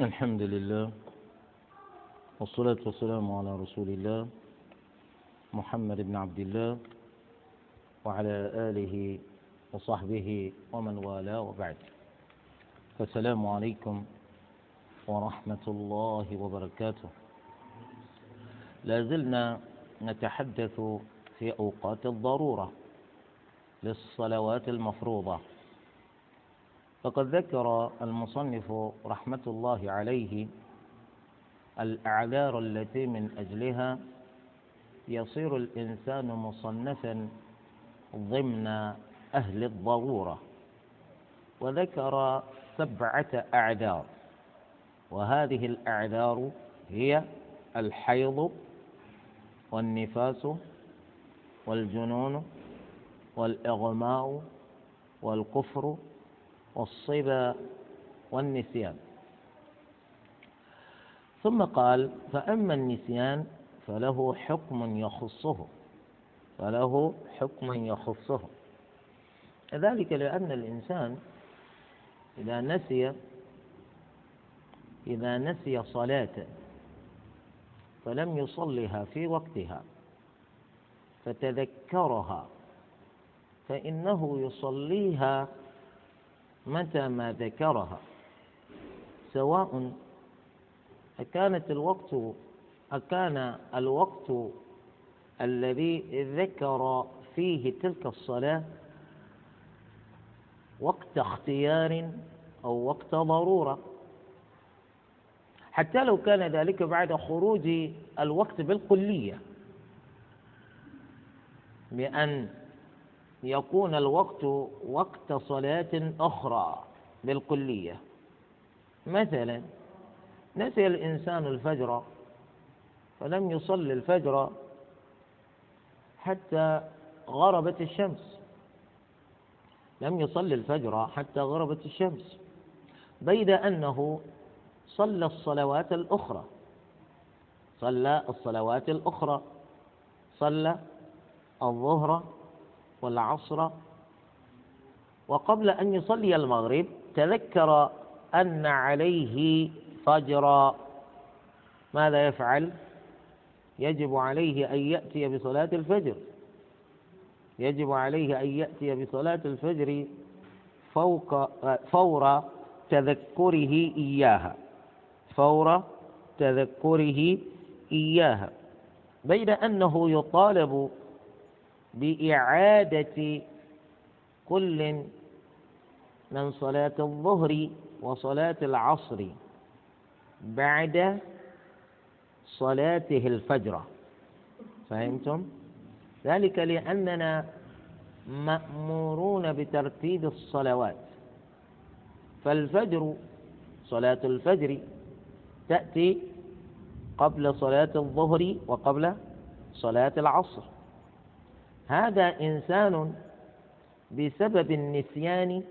الحمد لله والصلاة والسلام على رسول الله محمد بن عبد الله وعلى آله وصحبه ومن والاه وبعد. فالسلام عليكم ورحمة الله وبركاته. لا زلنا نتحدث في أوقات الضرورة للصلوات المفروضة. فقد ذكر المصنف رحمة الله عليه الأعذار التي من أجلها يصير الإنسان مصنفا ضمن أهل الضرورة وذكر سبعة أعذار وهذه الأعذار هي الحيض والنفاس والجنون والإغماء والكفر والصبا والنسيان. ثم قال فأما النسيان فله حكم يخصه فله حكم يخصه. ذلك لأن الإنسان إذا نسي إذا نسي صلاة فلم يصلها في وقتها فتذكرها فإنه يصليها متى ما ذكرها سواء أكانت الوقت أكان الوقت الذي ذكر فيه تلك الصلاة وقت اختيار أو وقت ضرورة. حتى لو كان ذلك بعد خروج الوقت بالكلية بأن يكون الوقت وقت صلاة أخرى بالكلية مثلا نسي الإنسان الفجر فلم يصلي الفجر حتى غربت الشمس. لم يصلي الفجر حتى غربت الشمس. بيد أنه صلى الصلوات الأخرى. صلى الصلوات الأخرى. صلى الظهر والعصر وقبل أن يصلي المغرب تذكر أن عليه فجرا ماذا يفعل؟ يجب عليه أن يأتي بصلاة الفجر. يجب عليه أن يأتي بصلاة الفجر فوق فور تذكره إياها. فور تذكره إياها. بين أنه يطالب بإعادة كل من صلاة الظهر وصلاة العصر بعد صلاته الفجر. فهمتم؟ ذلك لأننا مأمورون بترتيب الصلوات. فالفجر صلاة الفجر تأتي قبل صلاة الظهر وقبل صلاة العصر. هذا إنسان بسبب النسيان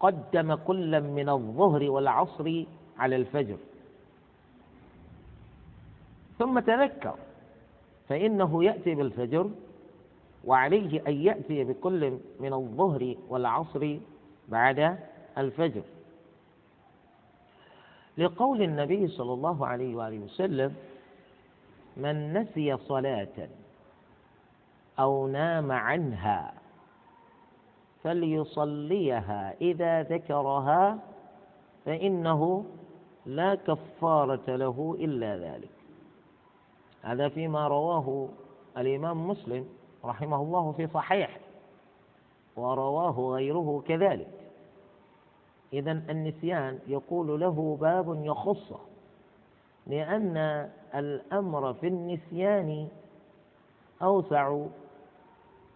قدم كل من الظهر والعصر على الفجر. ثم تذكر فإنه يأتي بالفجر وعليه أن يأتي بكل من الظهر والعصر بعد الفجر. لقول النبي صلى الله عليه وآله وسلم من نسي صلاة أو نام عنها فليصليها إذا ذكرها فإنه لا كفارة له إلا ذلك. هذا فيما رواه الإمام مسلم رحمه الله في صحيح ورواه غيره كذلك. إذا النسيان يقول له باب يخصه لأن الأمر في النسيان أوسع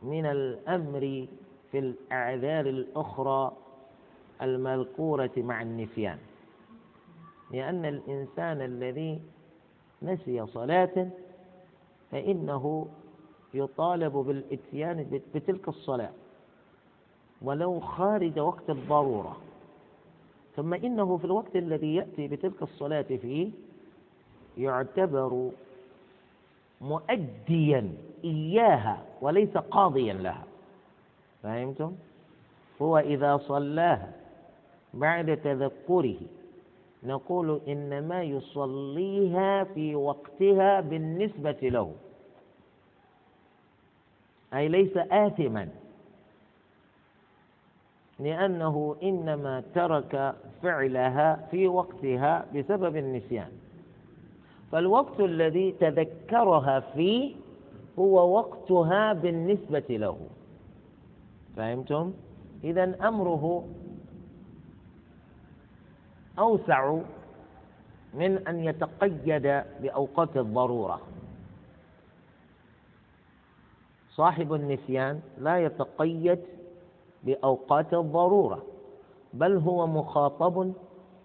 من الأمر في الأعذار الأخرى المذكورة مع النسيان. لأن الإنسان الذي نسي صلاة فإنه يطالب بالإتيان بتلك الصلاة ولو خارج وقت الضرورة. ثم إنه في الوقت الذي يأتي بتلك الصلاة فيه يعتبر مؤديا إياها وليس قاضيا لها. فهمتم؟ هو إذا صلاها بعد تذكره نقول إنما يصليها في وقتها بالنسبة له. أي ليس آثما. لأنه إنما ترك فعلها في وقتها بسبب النسيان. فالوقت الذي تذكرها فيه هو وقتها بالنسبة له. فهمتم؟ إذا أمره أوسع من أن يتقيد بأوقات الضرورة. صاحب النسيان لا يتقيد بأوقات الضرورة بل هو مخاطب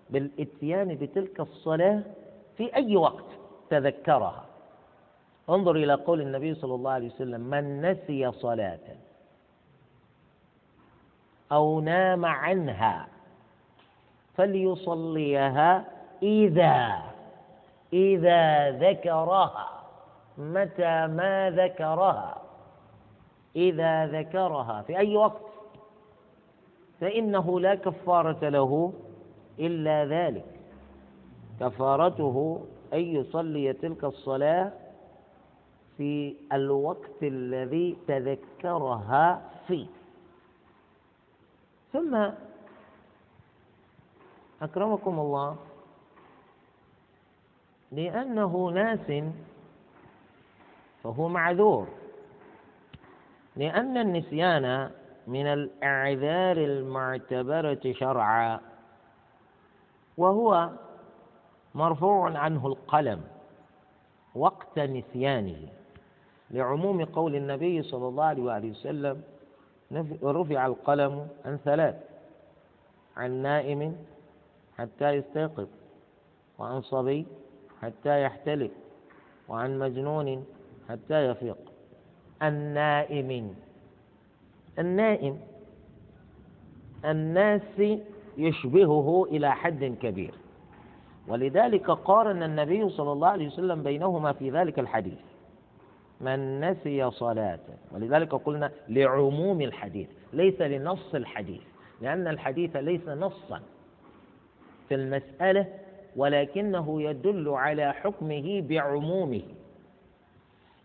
بالإتيان بتلك الصلاة في أي وقت تذكرها. انظر إلى قول النبي صلى الله عليه وسلم من نسي صلاة أو نام عنها فليصليها إذا إذا ذكرها. متى ما ذكرها؟ إذا ذكرها. في أي وقت؟ فإنه لا كفارة له إلا ذلك. كفارته أن يصلي تلك الصلاة في الوقت الذي تذكرها فيه. ثم أكرمكم الله لأنه ناس فهو معذور لأن النسيان من الأعذار المعتبرة شرعا وهو مرفوع عنه القلم وقت نسيانه. لعموم قول النبي صلى الله عليه وآله وسلم رفع القلم عن ثلاث عن نائم حتى يستيقظ وعن صبي حتى يحتلف وعن مجنون حتى يفيق. النائم النائم الناس يشبهه إلى حد كبير. ولذلك قارن النبي صلى الله عليه وسلم بينهما في ذلك الحديث. من نسي صلاة ولذلك قلنا لعموم الحديث ليس لنص الحديث لأن الحديث ليس نصا في المسألة ولكنه يدل على حكمه بعمومه.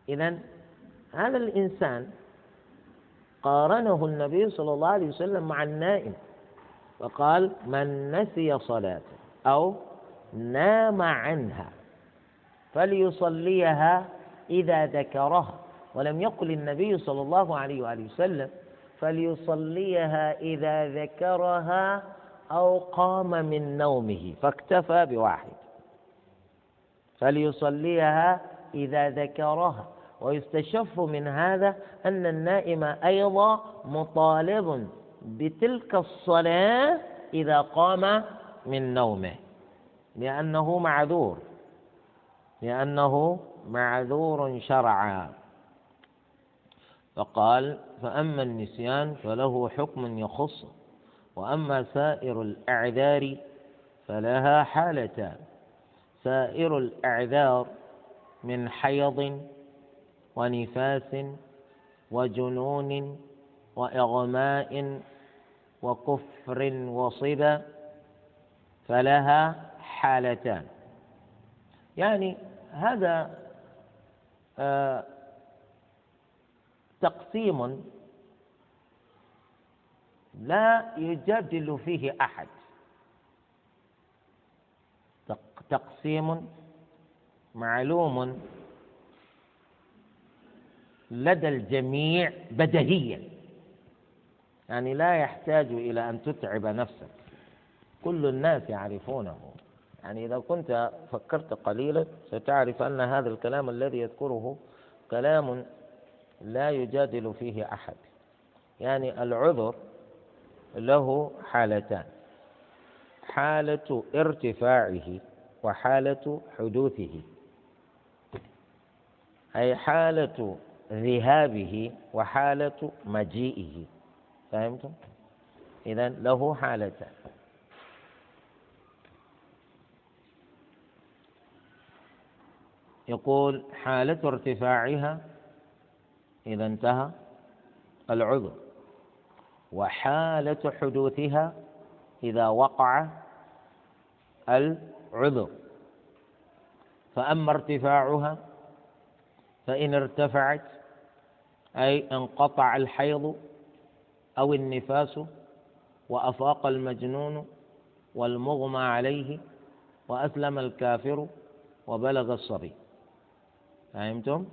إذا هذا الإنسان قارنه النبي صلى الله عليه وسلم مع النائم فقال من نسي صلاة أو نام عنها فليصليها إذا ذكرها ولم يقل النبي صلى الله عليه وآله وسلم فليصليها إذا ذكرها أو قام من نومه فاكتفى بواحد. فليصليها إذا ذكرها. ويستشف من هذا أن النائم أيضا مطالب بتلك الصلاة إذا قام من نومه لأنه معذور لأنه معذور شرعا. فقال فأما النسيان فله حكم يخصه وأما سائر الأعذار فلها حالتان. سائر الأعذار من حيض ونفاس وجنون وإغماء وكفر وصبا فلها حالتان. يعني هذا تقسيم لا يجادل فيه أحد. تقسيم معلوم لدى الجميع بدهيا يعني لا يحتاج إلى أن تتعب نفسك. كل الناس يعرفونه. يعني إذا كنت فكرت قليلا ستعرف أن هذا الكلام الذي يذكره كلام لا يجادل فيه أحد. يعني العذر له حالتان. حالة ارتفاعه وحالة حدوثه. أي حالة ذهابه وحالة مجيئه. فهمتم؟ إذا له حالتان. يقول حالة ارتفاعها إذا انتهى العذر وحالة حدوثها إذا وقع العذر. فأما ارتفاعها فإن ارتفعت أي انقطع الحيض أو النفاس وأفاق المجنون والمغمى عليه وأسلم الكافر وبلغ الصبي. فهمتم؟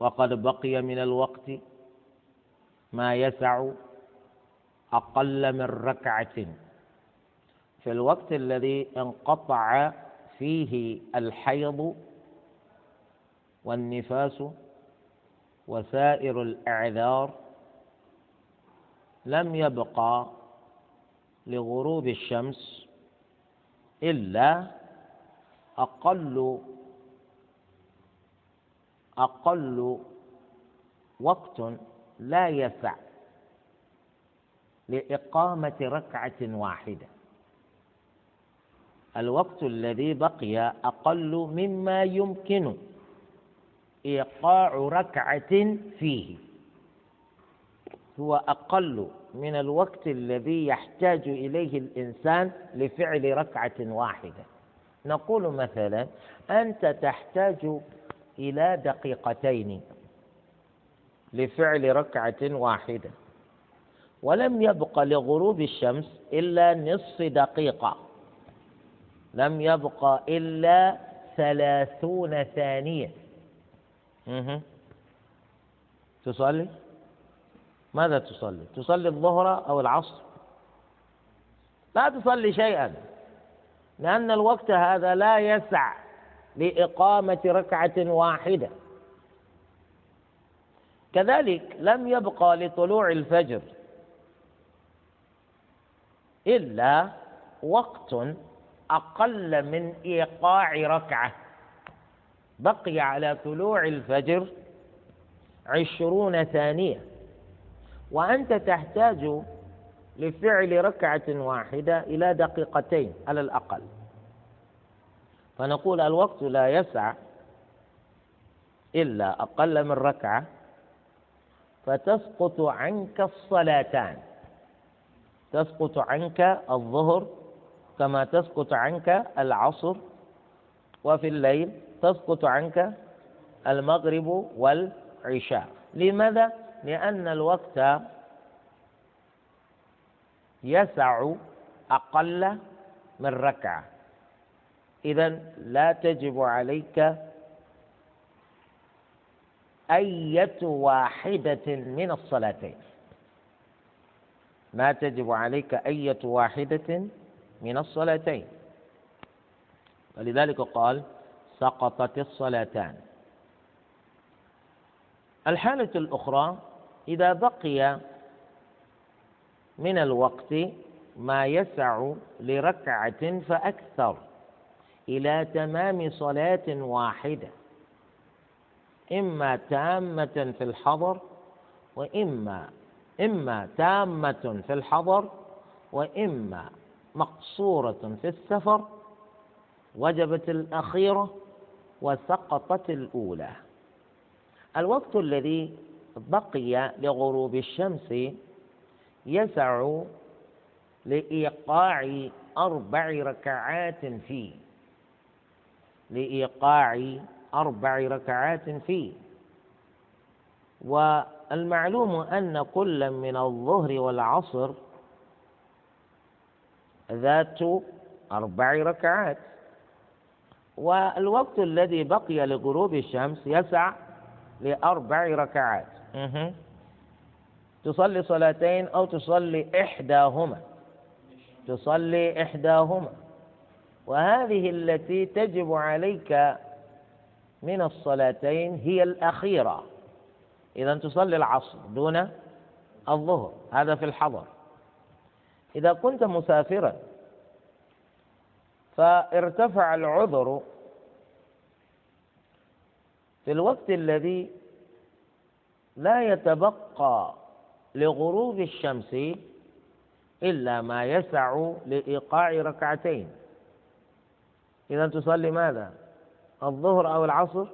وقد بقي من الوقت ما يسع أقل من ركعة في الوقت الذي انقطع فيه الحيض والنفاس وسائر الأعذار لم يبقى لغروب الشمس إلا أقل أقل وقت لا يسع لإقامة ركعة واحدة. الوقت الذي بقي أقل مما يمكن إيقاع ركعة فيه. هو أقل من الوقت الذي يحتاج إليه الإنسان لفعل ركعة واحدة. نقول مثلا أنت تحتاج إلى دقيقتين لفعل ركعة واحدة ولم يبق لغروب الشمس إلا نصف دقيقة لم يبق إلا ثلاثون ثانية. تصلي؟ ماذا تصلي؟ تصلي الظهر أو العصر؟ لا تصلي شيئا لأن الوقت هذا لا يسع. لإقامة ركعة واحدة. كذلك لم يبقى لطلوع الفجر إلا وقت أقل من إيقاع ركعة. بقي على طلوع الفجر عشرون ثانية. وأنت تحتاج لفعل ركعة واحدة إلى دقيقتين على الأقل. فنقول الوقت لا يسع إلا أقل من ركعة فتسقط عنك الصلاتان. تسقط عنك الظهر كما تسقط عنك العصر وفي الليل تسقط عنك المغرب والعشاء. لماذا؟ لأن الوقت يسع أقل من ركعة. اذا لا تجب عليك أية واحدة من الصلاتين. ما تجب عليك أية واحدة من الصلاتين. ولذلك قال سقطت الصلاتان. الحالة الأخرى إذا بقي من الوقت ما يسع لركعة فأكثر. إلى تمام صلاة واحدة إما تامة في الحضر وإما إما تامة في الحضر وإما مقصورة في السفر وجبت الأخيرة وسقطت الأولى. الوقت الذي بقي لغروب الشمس يسع لإيقاع أربع ركعات فيه. لإيقاع أربع ركعات فيه. والمعلوم أن كل من الظهر والعصر ذات أربع ركعات. والوقت الذي بقي لغروب الشمس يسع لأربع ركعات. تصلي صلاتين أو تصلي إحداهما. تصلي إحداهما. وهذه التي تجب عليك من الصلاتين هي الأخيرة. إذا تصلي العصر دون الظهر هذا في الحضر. إذا كنت مسافرا فارتفع العذر في الوقت الذي لا يتبقى لغروب الشمس إلا ما يسع لإيقاع ركعتين. إذا تصلي ماذا؟ الظهر أو العصر؟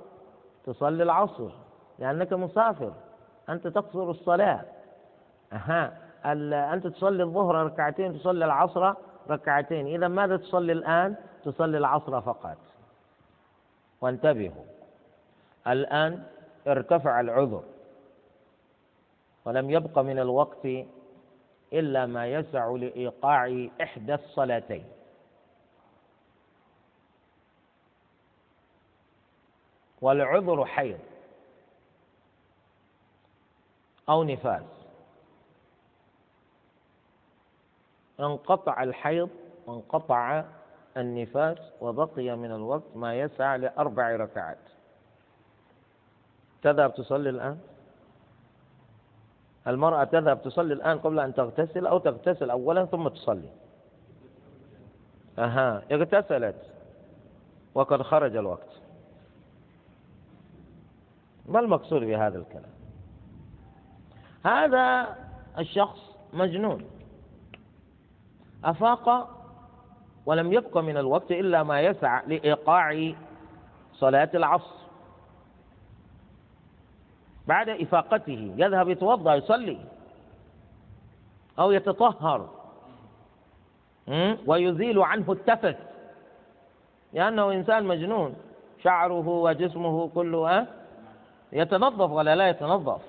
تصلي العصر لأنك مسافر أنت تقصر الصلاة. أها أنت تصلي الظهر ركعتين تصلي العصر ركعتين. إذا ماذا تصلي الآن؟ تصلي العصر فقط. وانتبهوا الآن ارتفع العذر. ولم يبق من الوقت إلا ما يسع لإيقاع إحدى الصلاتين. والعذر حيض أو نفاس. انقطع الحيض وانقطع النفاس وبقي من الوقت ما يسعى لأربع ركعات. تذهب تصلي الآن؟ المرأة تذهب تصلي الآن قبل أن تغتسل أو تغتسل أولا ثم تصلي؟ أها اغتسلت وقد خرج الوقت. ما المقصود بهذا الكلام؟ هذا الشخص مجنون. أفاق ولم يبق من الوقت إلا ما يسع لإيقاع صلاة العصر. بعد إفاقته يذهب يتوضأ يصلي أو يتطهر ويزيل عنه التفت. لأنه إنسان مجنون شعره وجسمه كله يتنظف ولا لا يتنظف؟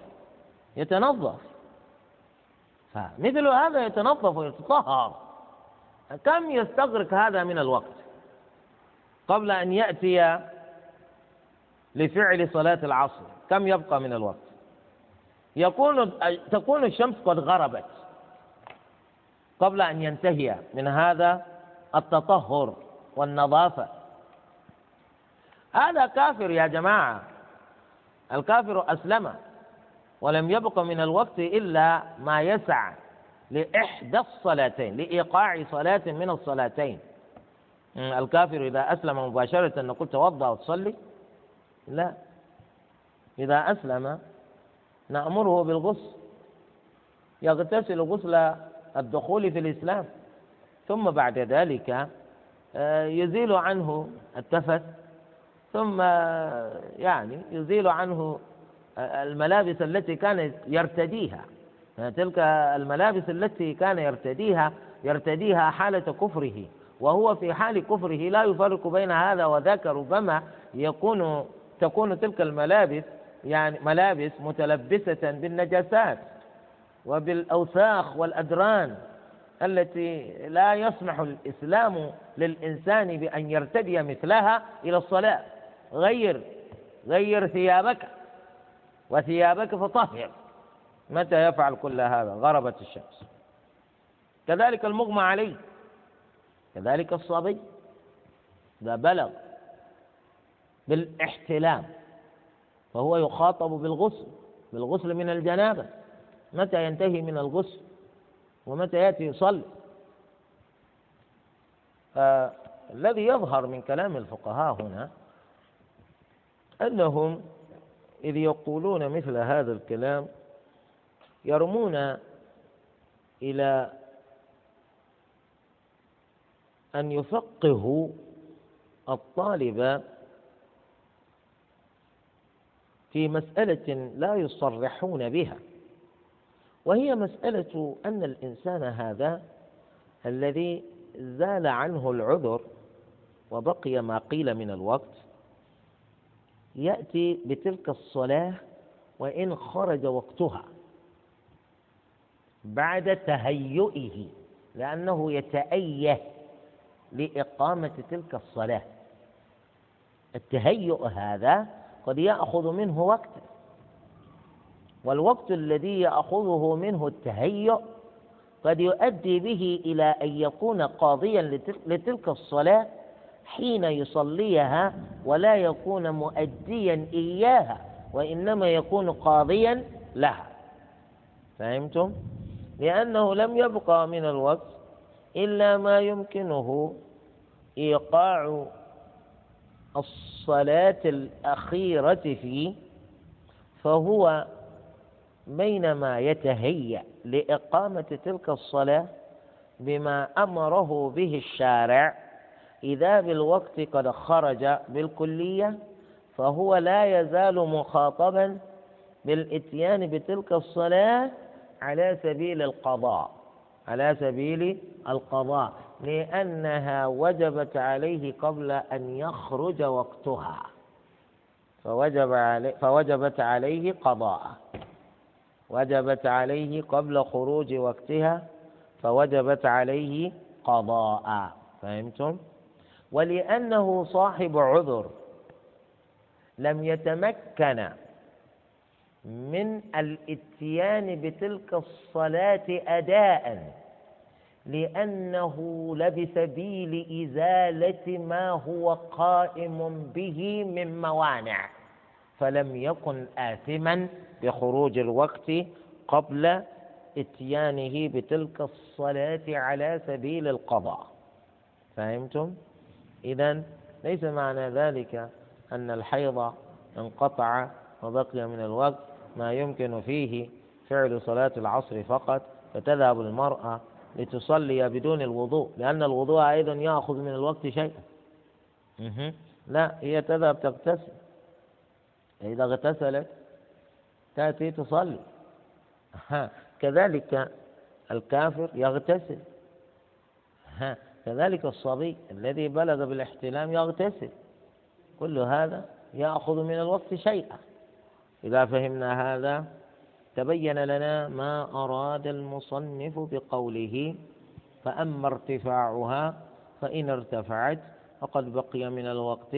يتنظف. فمثل هذا يتنظف ويتطهر. كم يستغرق هذا من الوقت؟ قبل أن يأتي لفعل صلاة العصر كم يبقى من الوقت؟ يكون تكون الشمس قد غربت. قبل أن ينتهي من هذا التطهر والنظافة. هذا كافر يا جماعة. الكافر أسلم ولم يبق من الوقت إلا ما يسع لإحدى الصلاتين لإيقاع صلاة من الصلاتين. الكافر إذا أسلم مباشرة نقول توضأ وتصلي لا. إذا أسلم نأمره بالغسل يغتسل غسل الدخول في الإسلام. ثم بعد ذلك آه، يزيل عنه التفت ثم يعني يزيل عنه الملابس التي كان يرتديها. تلك الملابس التي كان يرتديها يرتديها حالة كفره وهو في حال كفره لا يفرق بين هذا وذاك ربما يكون تكون تلك الملابس يعني ملابس متلبسة بالنجاسات وبالأوساخ والأدران التي لا يسمح الإسلام للإنسان بأن يرتدي مثلها إلى الصلاة. غير غير ثيابك وثيابك فطهر. متى يفعل كل هذا؟ غربت الشمس. كذلك المغمى عليه كذلك الصبي. إذا بلغ بالاحتلام فهو يخاطب بالغسل بالغسل من الجنابة. متى ينتهي من الغسل؟ ومتى يأتي يصلي؟ آه الذي يظهر من كلام الفقهاء هنا أنهم إذ يقولون مثل هذا الكلام يرمون إلى أن يفقهوا الطالب في مسألة لا يصرحون بها وهي مسألة أن الإنسان هذا الذي زال عنه العذر وبقي ما قيل من الوقت يأتي بتلك الصلاة وإن خرج وقتها بعد تهيئه لأنه يتأيه لإقامة تلك الصلاة. التهيؤ هذا قد يأخذ منه وقتا والوقت الذي يأخذه منه التهيؤ قد يؤدي به إلى أن يكون قاضيا لتلك الصلاة حين يصليها ولا يكون مؤديا إياها وإنما يكون قاضيا لها فهمتم؟ لأنه لم يبقى من الوقت إلا ما يمكنه إيقاع الصلاة الأخيرة فيه فهو بينما يتهيأ لإقامة تلك الصلاة بما أمره به الشارع إذا بالوقت قد خرج بالكلية فهو لا يزال مخاطبا بالإتيان بتلك الصلاة على سبيل القضاء. على سبيل القضاء لأنها وجبت عليه قبل أن يخرج وقتها. فوجب عليه فوجبت عليه قضاء. وجبت عليه قبل خروج وقتها فوجبت عليه قضاء. فهمتم؟ ولأنه صاحب عذر لم يتمكن من الاتيان بتلك الصلاة أداء لأنه لبسبيل إزالة ما هو قائم به من موانع فلم يكن آثما بخروج الوقت قبل اتيانه بتلك الصلاة على سبيل القضاء فهمتم؟ إذا ليس معنى ذلك أن الحيض انقطع وبقي من الوقت ما يمكن فيه فعل صلاة العصر فقط فتذهب المرأة لتصلي بدون الوضوء لأن الوضوء أيضا يأخذ من الوقت شيئا. لا هي تذهب تغتسل. إذا اغتسلت تأتي تصلي. كذلك الكافر يغتسل. كذلك الصبي الذي بلغ بالاحتلام يغتسل. كل هذا يأخذ من الوقت شيئا. إذا فهمنا هذا تبين لنا ما أراد المصنف بقوله فأما ارتفاعها فإن ارتفعت فقد بقي من الوقت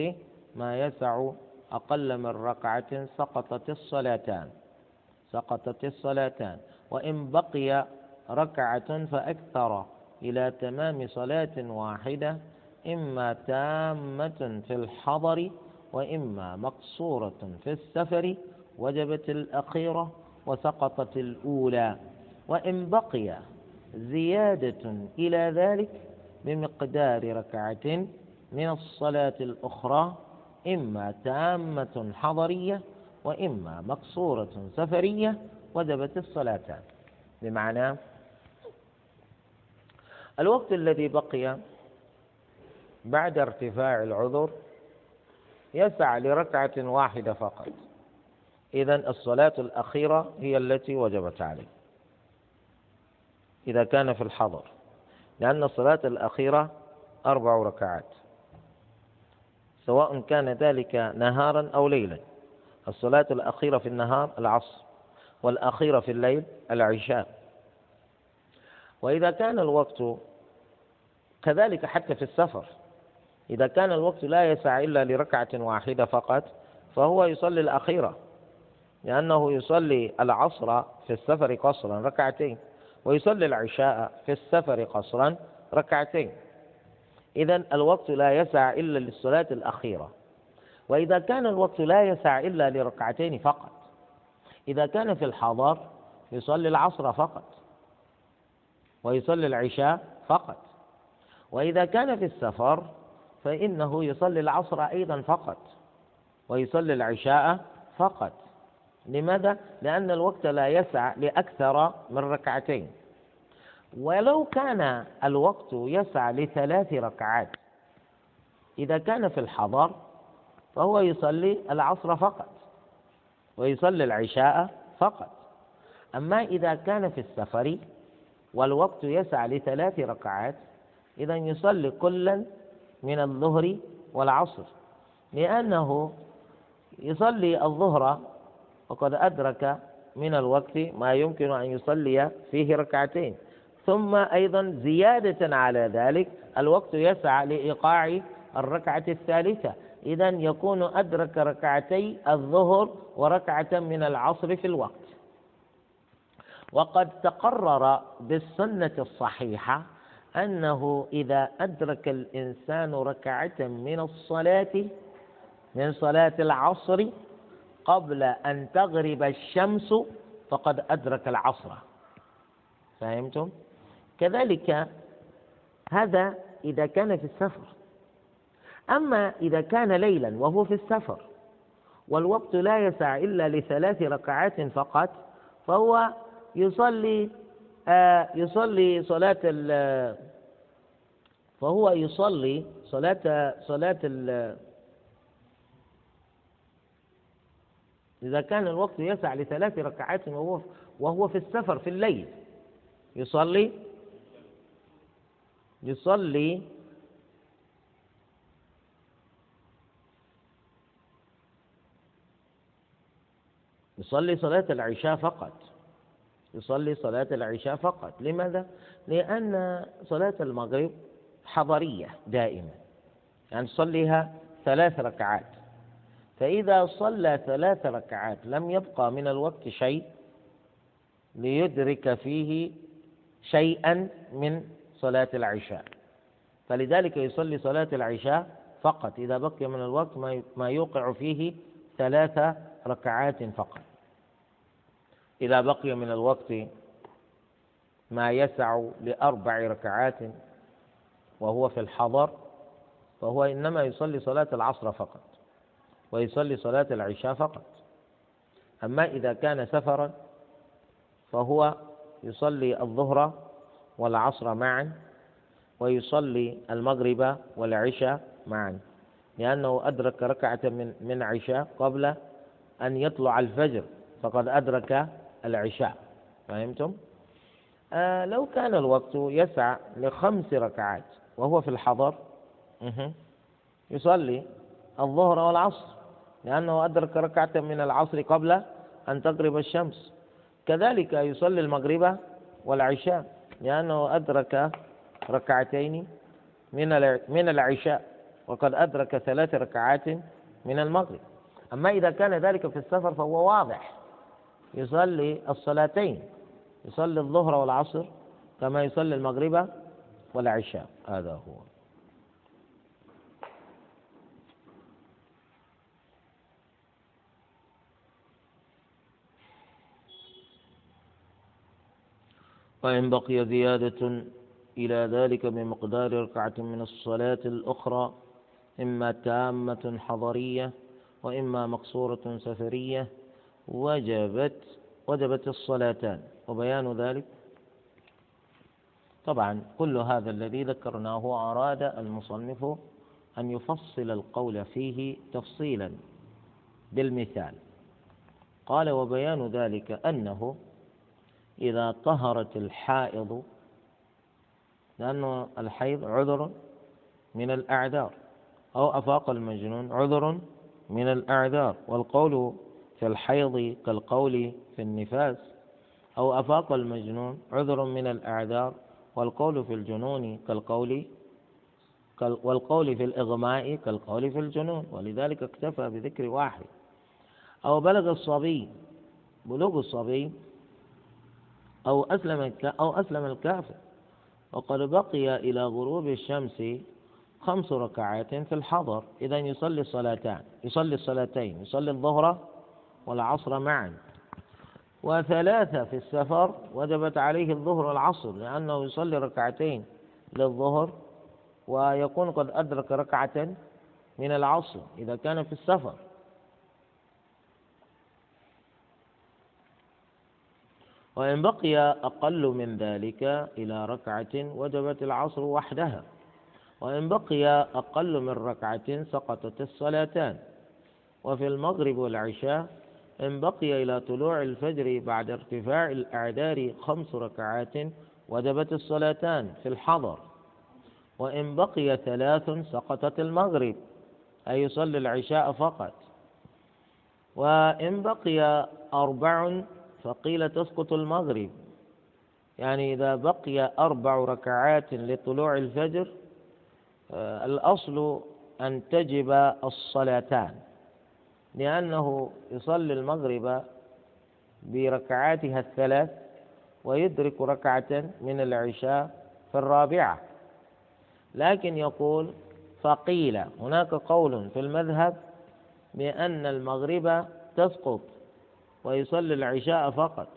ما يسع أقل من ركعة سقطت الصلاتان. سقطت الصلاتان. وإن بقي ركعة فأكثر. إلى تمام صلاة واحدة إما تامة في الحضر وإما مقصورة في السفر وجبت الأخيرة وسقطت الأولى. وإن بقي زيادة إلى ذلك بمقدار ركعة من الصلاة الأخرى إما تامة حضرية وإما مقصورة سفرية وجبت الصلاتان بمعنى الوقت الذي بقي بعد ارتفاع العذر يسع لركعة واحدة فقط. إذا الصلاة الأخيرة هي التي وجبت عليه. إذا كان في الحضر لأن الصلاة الأخيرة أربع ركعات. سواء كان ذلك نهارا أو ليلا. الصلاة الأخيرة في النهار العصر والأخيرة في الليل العشاء. وإذا كان الوقت كذلك حتى في السفر إذا كان الوقت لا يسع إلا لركعة واحدة فقط فهو يصلي الأخيرة لأنه يصلي العصر في السفر قصرا ركعتين ويصلي العشاء في السفر قصرا ركعتين. إذا الوقت لا يسع إلا للصلاة الأخيرة. وإذا كان الوقت لا يسع إلا لركعتين فقط إذا كان في الحضر يصلي العصر فقط. ويصلي العشاء فقط. وإذا كان في السفر فإنه يصلي العصر أيضا فقط ويصلي العشاء فقط. لماذا؟ لأن الوقت لا يسع لأكثر من ركعتين. ولو كان الوقت يسع لثلاث ركعات إذا كان في الحضر فهو يصلي العصر فقط ويصلي العشاء فقط. أما إذا كان في السفر والوقت يسع لثلاث ركعات. إذا يصلي كلا من الظهر والعصر. لأنه يصلي الظهر وقد أدرك من الوقت ما يمكن أن يصلي فيه ركعتين. ثم أيضا زيادة على ذلك الوقت يسعى لإيقاع الركعة الثالثة. إذا يكون أدرك ركعتي الظهر وركعة من العصر في الوقت. وقد تقرر بالسنة الصحيحة أنه إذا أدرك الإنسان ركعة من الصلاة من صلاة العصر قبل أن تغرب الشمس فقد أدرك العصر فهمتم؟ كذلك هذا إذا كان في السفر أما إذا كان ليلا وهو في السفر والوقت لا يسع إلا لثلاث ركعات فقط فهو يصلي آه يصلي صلاة فهو يصلي صلاة صلاة إذا كان الوقت يسع لثلاث ركعات وهو وهو في السفر في الليل يصلي يصلي يصلي صلاة العشاء فقط. يصلي صلاة العشاء فقط. لماذا؟ لأن صلاة المغرب حضرية دائما. يعني تصليها ثلاث ركعات. فإذا صلى ثلاث ركعات لم يبقى من الوقت شيء ليدرك فيه شيئا من صلاة العشاء. فلذلك يصلي صلاة العشاء فقط. إذا بقي من الوقت ما يوقع فيه ثلاث ركعات فقط. إذا بقي من الوقت ما يسع لأربع ركعات وهو في الحضر فهو إنما يصلي صلاة العصر فقط ويصلي صلاة العشاء فقط. أما إذا كان سفرا فهو يصلي الظهر والعصر معا ويصلي المغرب والعشاء معا لأنه أدرك ركعة من من عشاء قبل أن يطلع الفجر فقد أدرك العشاء. فهمتم؟ آه لو كان الوقت يسع لخمس ركعات وهو في الحضر يصلي الظهر والعصر لأنه أدرك ركعة من العصر قبل أن تغرب الشمس. كذلك يصلي المغرب والعشاء لأنه أدرك ركعتين من من العشاء وقد أدرك ثلاث ركعات من المغرب. أما إذا كان ذلك في السفر فهو واضح. يصلي الصلاتين يصلي الظهر والعصر كما يصلي المغرب والعشاء هذا هو. وإن بقي زيادة إلى ذلك بمقدار ركعة من الصلاة الأخرى إما تامة حضرية وإما مقصورة سفرية وجبت وجبت الصلاتان وبيان ذلك؟ طبعا كل هذا الذي ذكرناه أراد المصنف أن يفصل القول فيه تفصيلا بالمثال. قال وبيان ذلك أنه إذا طهرت الحائض لأن الحيض عذر من الأعذار أو أفاق المجنون عذر من الأعذار والقول في الحيض كالقول في النفاس أو أفاق المجنون عذر من الأعذار والقول في الجنون كالقول والقول في الإغماء كالقول في الجنون ولذلك اكتفى بذكر واحد. أو بلغ الصبي بلوغ الصبي أو أسلم أو أسلم الكافر وقد بقي إلى غروب الشمس خمس ركعات في الحضر إذا يصلي الصلاتان يصلي الصلاتين يصلي الظهر والعصر معا. وثلاثة في السفر وجبت عليه الظهر والعصر لأنه يصلي ركعتين للظهر ويكون قد أدرك ركعة من العصر إذا كان في السفر. وإن بقي أقل من ذلك إلى ركعة وجبت العصر وحدها. وإن بقي أقل من ركعة سقطت الصلاتان. وفي المغرب والعشاء إن بقي إلى طلوع الفجر بعد ارتفاع الأعذار خمس ركعات وجبت الصلاتان في الحضر. وإن بقي ثلاث سقطت المغرب أي يصلي العشاء فقط. وإن بقي أربع فقيل تسقط المغرب. يعني إذا بقي أربع ركعات لطلوع الفجر آه، الأصل أن تجب الصلاتان. لأنه يصلي المغرب بركعاتها الثلاث ويدرك ركعة من العشاء في الرابعة. لكن يقول فقيل هناك قول في المذهب بأن المغرب تسقط ويصلي العشاء فقط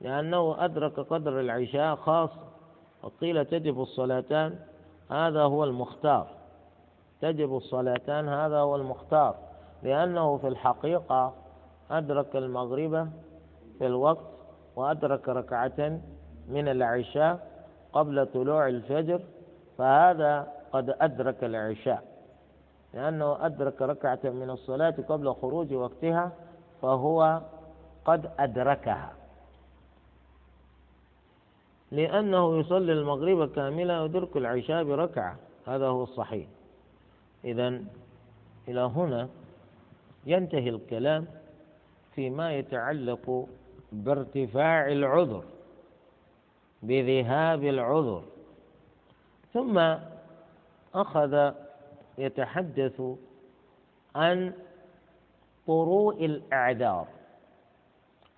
لأنه أدرك قدر العشاء خاصة وقيل تجب الصلاتان هذا هو المختار. تجب الصلاتان هذا هو المختار. لأنه في الحقيقة أدرك المغرب في الوقت وأدرك ركعة من العشاء قبل طلوع الفجر فهذا قد أدرك العشاء. لأنه أدرك ركعة من الصلاة قبل خروج وقتها فهو قد أدركها. لأنه يصلي المغرب كاملا ويدرك العشاء بركعة هذا هو الصحيح. إذا إلى هنا ينتهي الكلام فيما يتعلق بارتفاع العذر بذهاب العذر. ثم أخذ يتحدث عن طروء الأعذار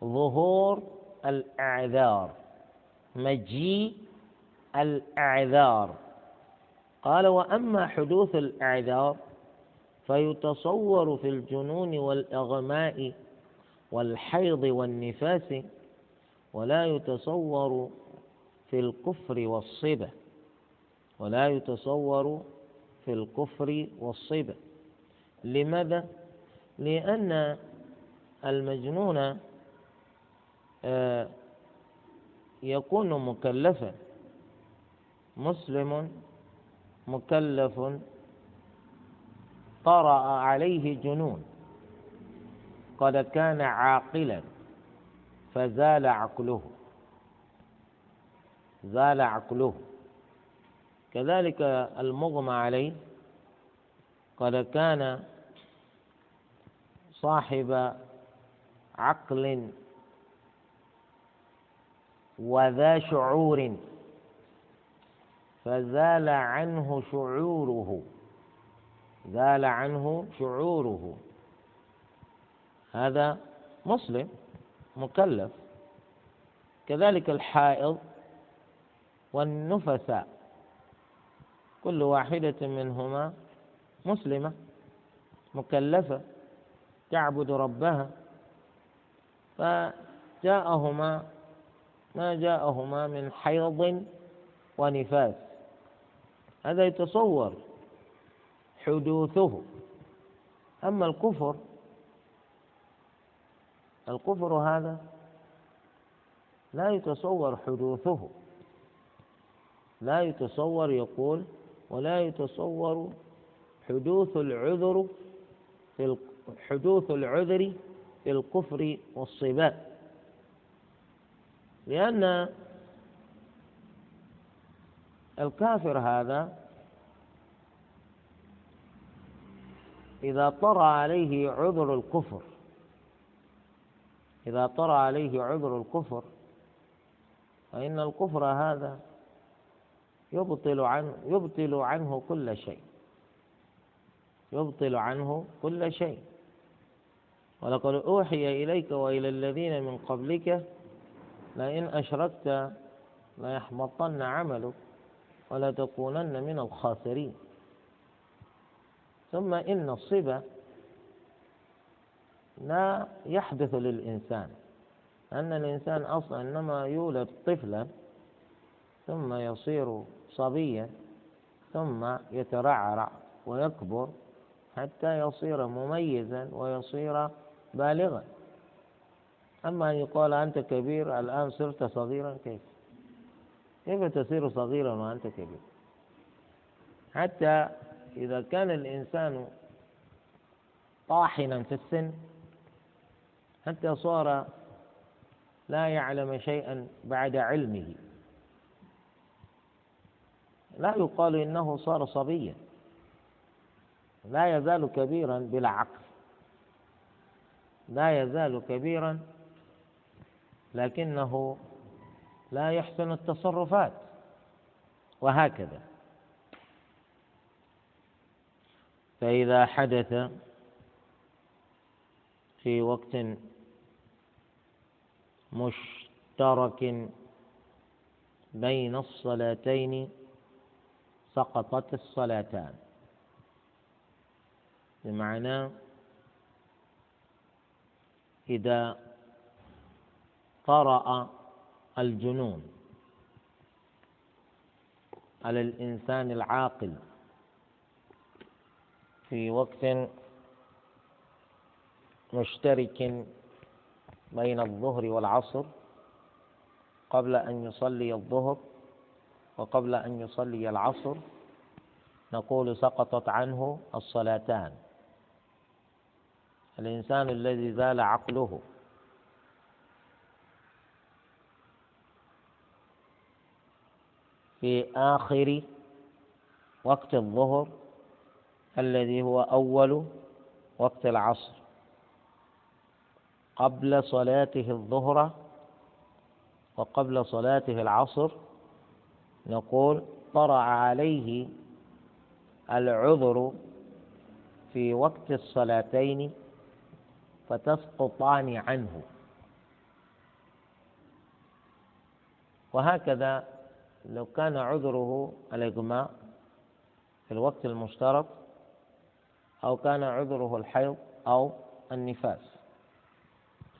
ظهور الأعذار مجيء الأعذار. قال وأما حدوث الأعذار فيتصور في الجنون والإغماء والحيض والنفاس ولا يتصور في الكفر والصبا ولا يتصور في الكفر والصبا لماذا؟ لأن المجنون آه، يكون مكلفا مسلم مكلف طرأ عليه جنون. قد كان عاقلا فزال عقله. زال عقله. كذلك المغمى عليه. قد كان صاحب عقل وذا شعور فزال عنه شعوره. زال عنه شعوره. هذا مسلم مكلف. كذلك الحائض والنفساء كل واحدة منهما مسلمة مكلفة تعبد ربها. فجاءهما ما جاءهما من حيض ونفاس. هذا يتصور حدوثه. أما الكفر الكفر هذا لا يتصور حدوثه. لا يتصور يقول ولا يتصور حدوث العذر في حدوث العذر في الكفر والصبات لأن الكافر هذا إذا طرأ عليه عذر الكفر إذا طرأ عليه عذر الكفر فإن الكفر هذا يبطل عنه يبطل عنه كل شيء يبطل عنه كل شيء. ولقد أوحي إليك وإلى الذين من قبلك لئن أشركت ليحبطن عملك ولتكونن من الخاسرين. ثم إن الصبا لا يحدث للإنسان أن الإنسان أصلا إنما يولد طفلا ثم يصير صبيا ثم يترعرع ويكبر حتى يصير مميزا ويصير بالغا. أما أن يقال أنت كبير الآن صرت صغيرا كيف؟ كيف تصير صغيرا وأنت كبير؟ حتى إذا كان الإنسان طاحنا في السن حتى صار لا يعلم شيئا بعد علمه. لا يقال إنه صار صبيا. لا يزال كبيرا بلا عقل لا يزال كبيرا لكنه لا يحسن التصرفات. وهكذا. فإذا حدث في وقت مشترك بين الصلاتين سقطت الصلاتان. بمعنى إذا طرأ الجنون على الإنسان العاقل في وقت مشترك بين الظهر والعصر قبل أن يصلي الظهر وقبل أن يصلي العصر نقول سقطت عنه الصلاتان. الإنسان الذي زال عقله في آخر وقت الظهر الذي هو أول وقت العصر. قبل صلاته الظهر وقبل صلاته العصر نقول طرأ عليه العذر في وقت الصلاتين فتسقطان عنه. وهكذا لو كان عذره الإغماء في الوقت المشترك أو كان عذره الحيض أو النفاس.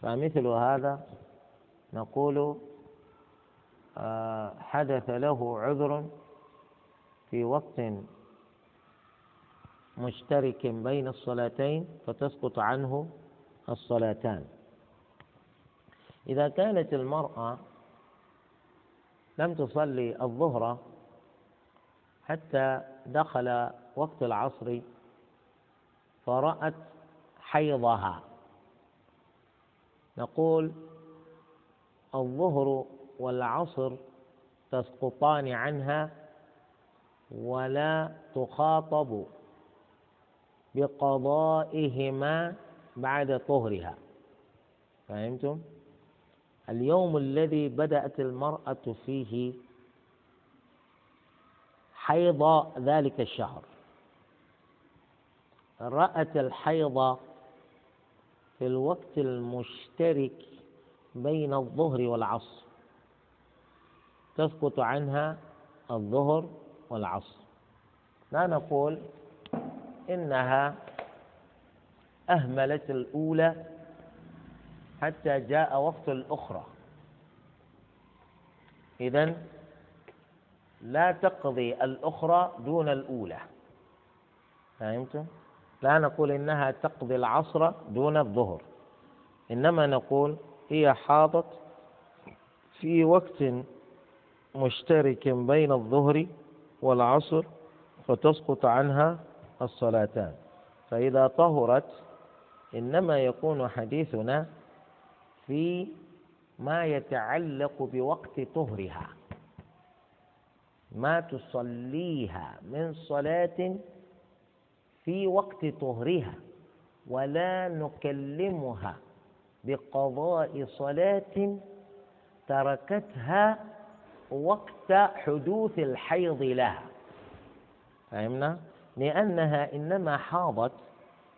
فمثل هذا نقول آه، حدث له عذر في وقت مشترك بين الصلاتين فتسقط عنه الصلاتان. إذا كانت المرأة لم تصلي الظهر حتى دخل وقت العصر فرأت حيضها. نقول الظهر والعصر تسقطان عنها ولا تخاطب بقضائهما بعد طهرها. فهمتم؟ اليوم الذي بدأت المرأة فيه حيض ذلك الشهر. رأت الحيض في الوقت المشترك بين الظهر والعصر. تسقط عنها الظهر والعصر. لا نقول إنها أهملت الأولى حتى جاء وقت الأخرى. إذن لا تقضي الأخرى دون الأولى. فهمتم؟ لا نقول إنها تقضي العصر دون الظهر إنما نقول هي حاضت في وقت مشترك بين الظهر والعصر فتسقط عنها الصلاتان. فإذا طهرت إنما يكون حديثنا في ما يتعلق بوقت طهرها ما تصليها من صلاة في وقت طهرها ولا نكلمها بقضاء صلاة تركتها وقت حدوث الحيض لها فهمنا؟ لأنها إنما حاضت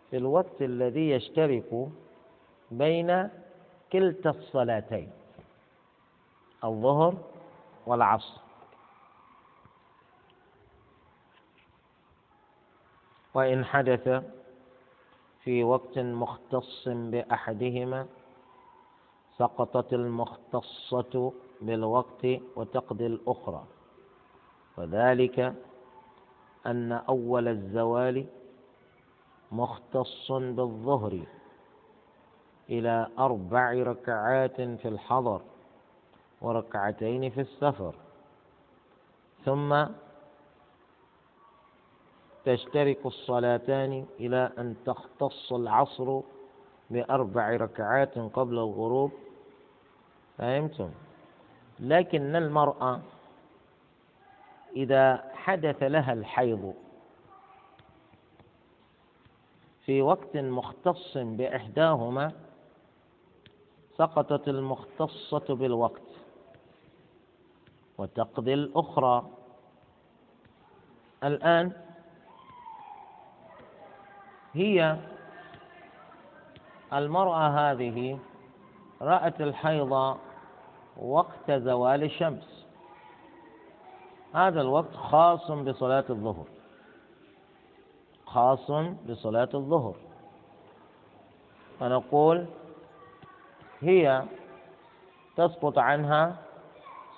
في الوقت الذي يشترك بين كلتا الصلاتين الظهر والعصر وإن حدث في وقت مختص بأحدهما سقطت المختصة بالوقت وتقضي الأخرى. وذلك أن أول الزوال مختص بالظهر إلى أربع ركعات في الحضر وركعتين في السفر. ثم تشترك الصلاتان إلى أن تختص العصر بأربع ركعات قبل الغروب. فهمتم؟ لكن المرأة إذا حدث لها الحيض في وقت مختص بإحداهما سقطت المختصة بالوقت. وتقضي الأخرى. الآن هي المرأة هذه رأت الحيض وقت زوال الشمس. هذا الوقت خاص بصلاة الظهر. خاص بصلاة الظهر. فنقول هي تسقط عنها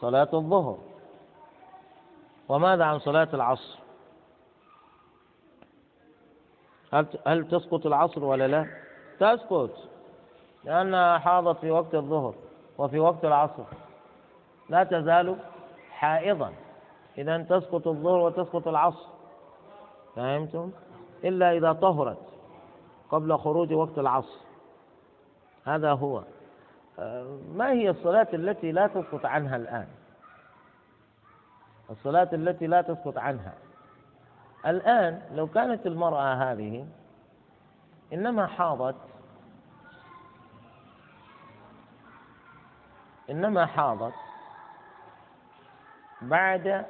صلاة الظهر. وماذا عن صلاة العصر؟ هل هل تسقط العصر ولا لا؟ تسقط لأنها حاضت في وقت الظهر وفي وقت العصر. لا تزال حائضا. إذا تسقط الظهر وتسقط العصر. فهمتم؟ إلا إذا طهرت قبل خروج وقت العصر. هذا هو. ما هي الصلاة التي لا تسقط عنها الآن؟ الصلاة التي لا تسقط عنها. الآن لو كانت المرأة هذه إنما حاضت إنما حاضت بعد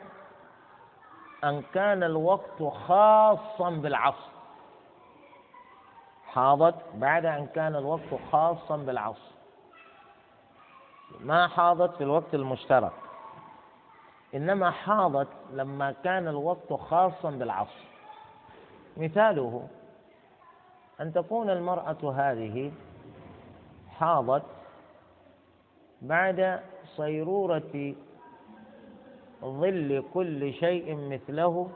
أن كان الوقت خاصا بالعصر. حاضت بعد أن كان الوقت خاصا بالعصر. ما حاضت في الوقت المشترك. إنما حاضت لما كان الوقت خاصا بالعصر. مثاله أن تكون المرأة هذه حاضت بعد صيرورة ظل كل شيء مثله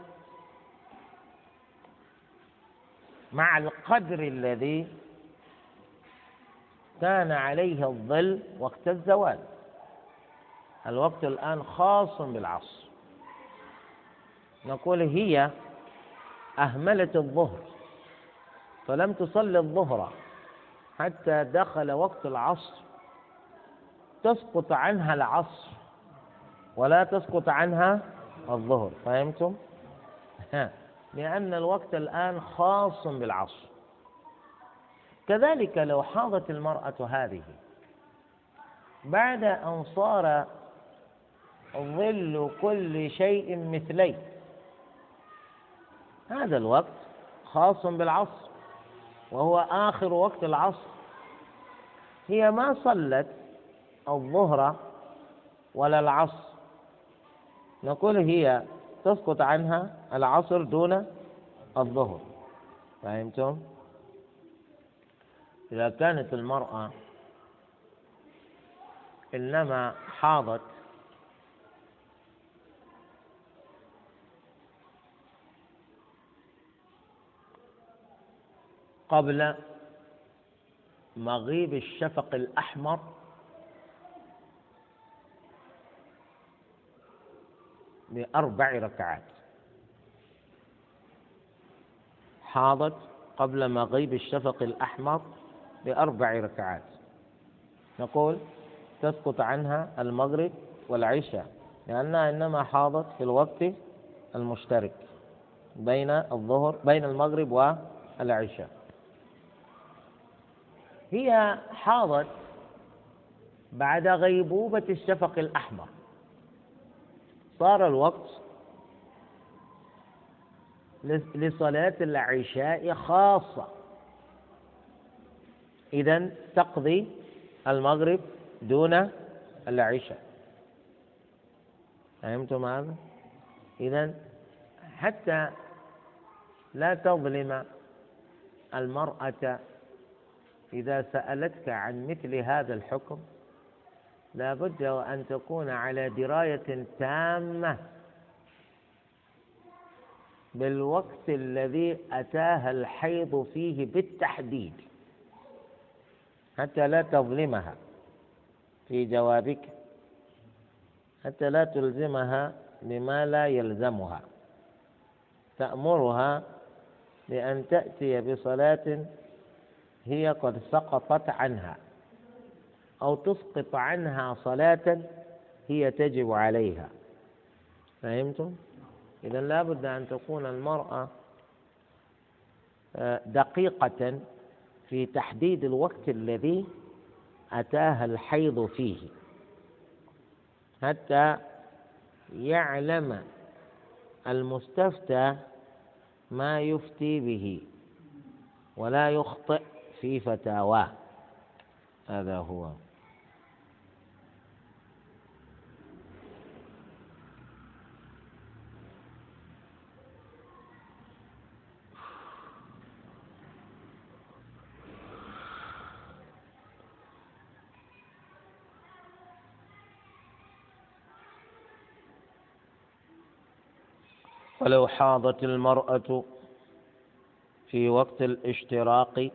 مع القدر الذي كان عليه الظل وقت الزوال. الوقت الآن خاص بالعصر. نقول هي أهملت الظهر. فلم تصلي الظهر حتى دخل وقت العصر. تسقط عنها العصر ولا تسقط عنها الظهر. فهمتم؟ لأن الوقت الآن خاص بالعصر. كذلك لو حاضت المرأة هذه بعد أن صار ظل كل شيء مثلي. هذا الوقت خاص بالعصر وهو آخر وقت العصر. هي ما صلت الظهر ولا العصر. نقول هي تسقط عنها العصر دون الظهر. فهمتم؟ إذا كانت المرأة إنما حاضت قبل مغيب الشفق الأحمر بأربع ركعات. حاضت قبل مغيب الشفق الأحمر بأربع ركعات. نقول تسقط عنها المغرب والعشاء لأنها إنما حاضت في الوقت المشترك بين الظهر بين المغرب والعشاء. هي حاضت بعد غيبوبة الشفق الأحمر. صار الوقت لصلاة العشاء خاصة. إذا تقضي المغرب دون العشاء. فهمتم هذا؟ إذا حتى لا تظلم المرأة إذا سألتك عن مثل هذا الحكم لا بد وأن تكون على دراية تامة بالوقت الذي أتاها الحيض فيه بالتحديد حتى لا تظلمها في جوابك حتى لا تلزمها بما لا يلزمها. تأمرها بأن تأتي بصلاة هي قد سقطت عنها أو تسقط عنها صلاة هي تجب عليها فهمتم؟ إذا لابد أن تكون المرأة آه، دقيقة في تحديد الوقت الذي أتاها الحيض فيه حتى يعلم المستفتى ما يفتي به ولا يخطئ في فتاواه هذا هو. ولو حاضت المرأة في وقت الاشتراق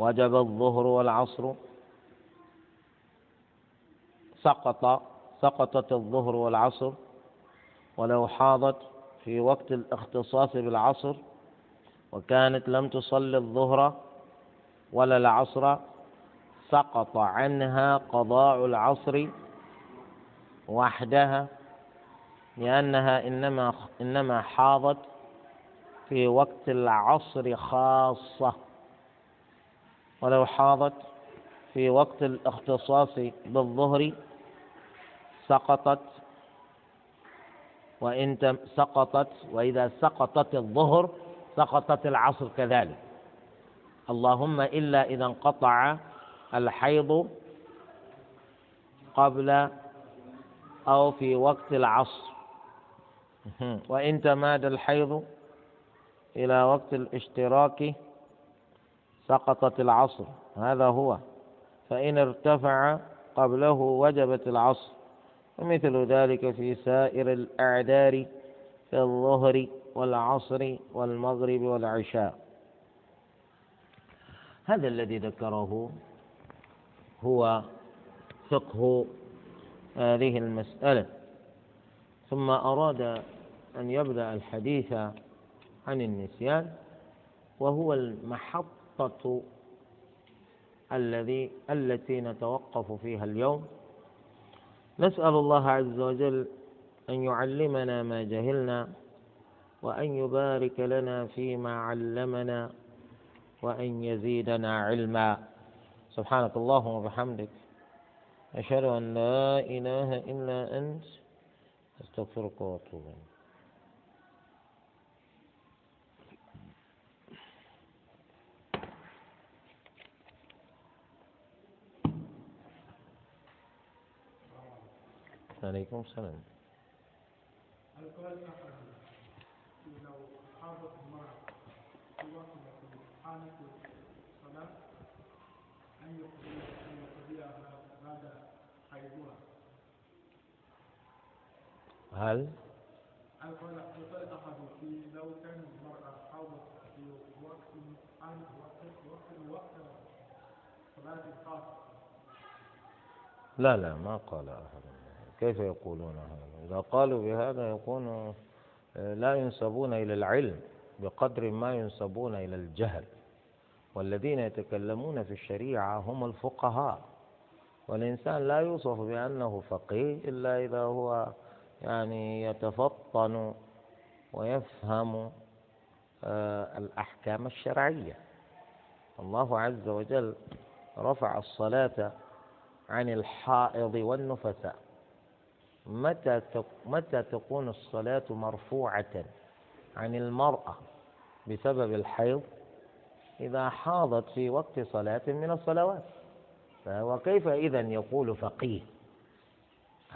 وجب الظهر والعصر. سقط سقطت الظهر والعصر. ولو حاضت في وقت الاختصاص بالعصر وكانت لم تصلي الظهر ولا العصر سقط عنها قضاء العصر وحدها لأنها إنما إنما حاضت في وقت العصر خاصة. ولو حاضت في وقت الاختصاص بالظهر سقطت وإن سقطت وإذا سقطت الظهر سقطت العصر كذلك. اللهم إلا إذا انقطع الحيض قبل أو في وقت العصر. وإن تماد الحيض إلى وقت الاشتراك سقطت العصر. هذا هو. فإن ارتفع قبله وجبت العصر. ومثل ذلك في سائر الأعذار في الظهر والعصر والمغرب والعشاء. هذا الذي ذكره هو فقه هذه المسألة. ثم أراد أن يبدأ الحديث عن النسيان وهو الذي التي نتوقف فيها اليوم. نسأل الله عز وجل أن يعلمنا ما جهلنا وأن يبارك لنا فيما علمنا وأن يزيدنا علما. سبحانك اللهم وبحمدك. أشهد أن لا إله إلا أنت أستغفرك وأتوب إليك. عليكم السلام القول لو حاضت المرأة في وقت الصلاة أن هل؟ في لو كان المرأة حاضت في وقت وقت وقت صلاة الخاصة لا لا ما قال أحد كيف يقولون هذا؟ إذا قالوا بهذا يكون آه، لا ينسبون إلى العلم بقدر ما ينسبون إلى الجهل. والذين يتكلمون في الشريعة هم الفقهاء. والإنسان لا يوصف بأنه فقيه إلا إذا هو يعني يتفطن ويفهم آه، الأحكام الشرعية. الله عز وجل رفع الصلاة عن الحائض والنفساء. متى متى تكون الصلاة مرفوعة عن المرأة بسبب الحيض؟ إذا حاضت في وقت صلاة من الصلوات. فهو كيف إذا يقول فقيه؟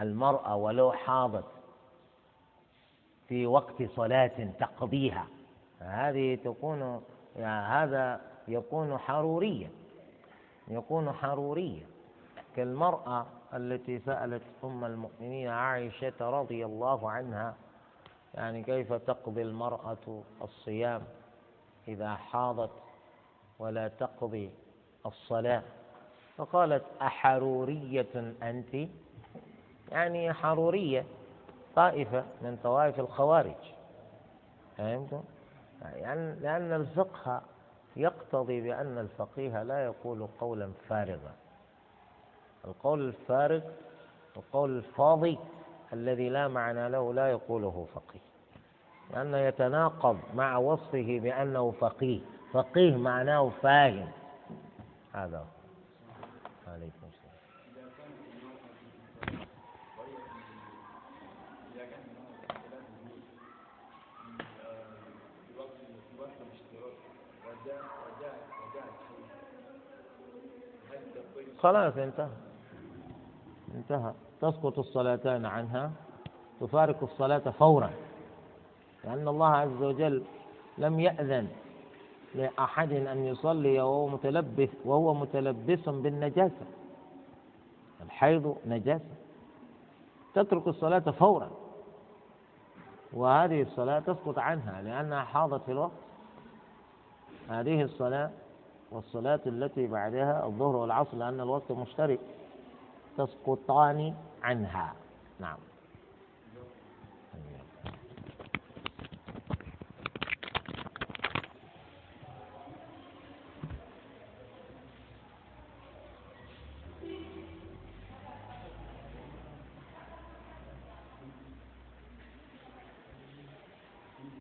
المرأة ولو حاضت في وقت صلاة تقضيها. هذه تكون يعني هذا يكون حروريا يكون حروريا. كالمرأة التي سألت أم المؤمنين عائشة رضي الله عنها يعني كيف تقضي المرأة الصيام إذا حاضت ولا تقضي الصلاة؟ فقالت أحرورية أنت؟ يعني حرورية طائفة من طوائف الخوارج. فهمتم؟ يعني لأن الفقه يقتضي بأن الفقيه لا يقول قولا فارغا. القول الفارغ القول الفاضي الذي لا معنى له لا يقوله فقيه. لأنه يتناقض مع وصفه بأنه فقيه. فقيه معناه فاهم. هذا عليكم السلام. خلاص انتهى. انتهى. تسقط الصلاتان عنها تفارق الصلاة فورا. لأن الله عز وجل لم يأذن لأحد أن يصلي وهو متلبس وهو متلبس بالنجاسة. الحيض نجاسة. تترك الصلاة فورا. وهذه الصلاة تسقط عنها لأنها حاضت في الوقت. هذه الصلاة والصلاة التي بعدها الظهر والعصر لأن الوقت مشترك. تسقطان عنها. نعم.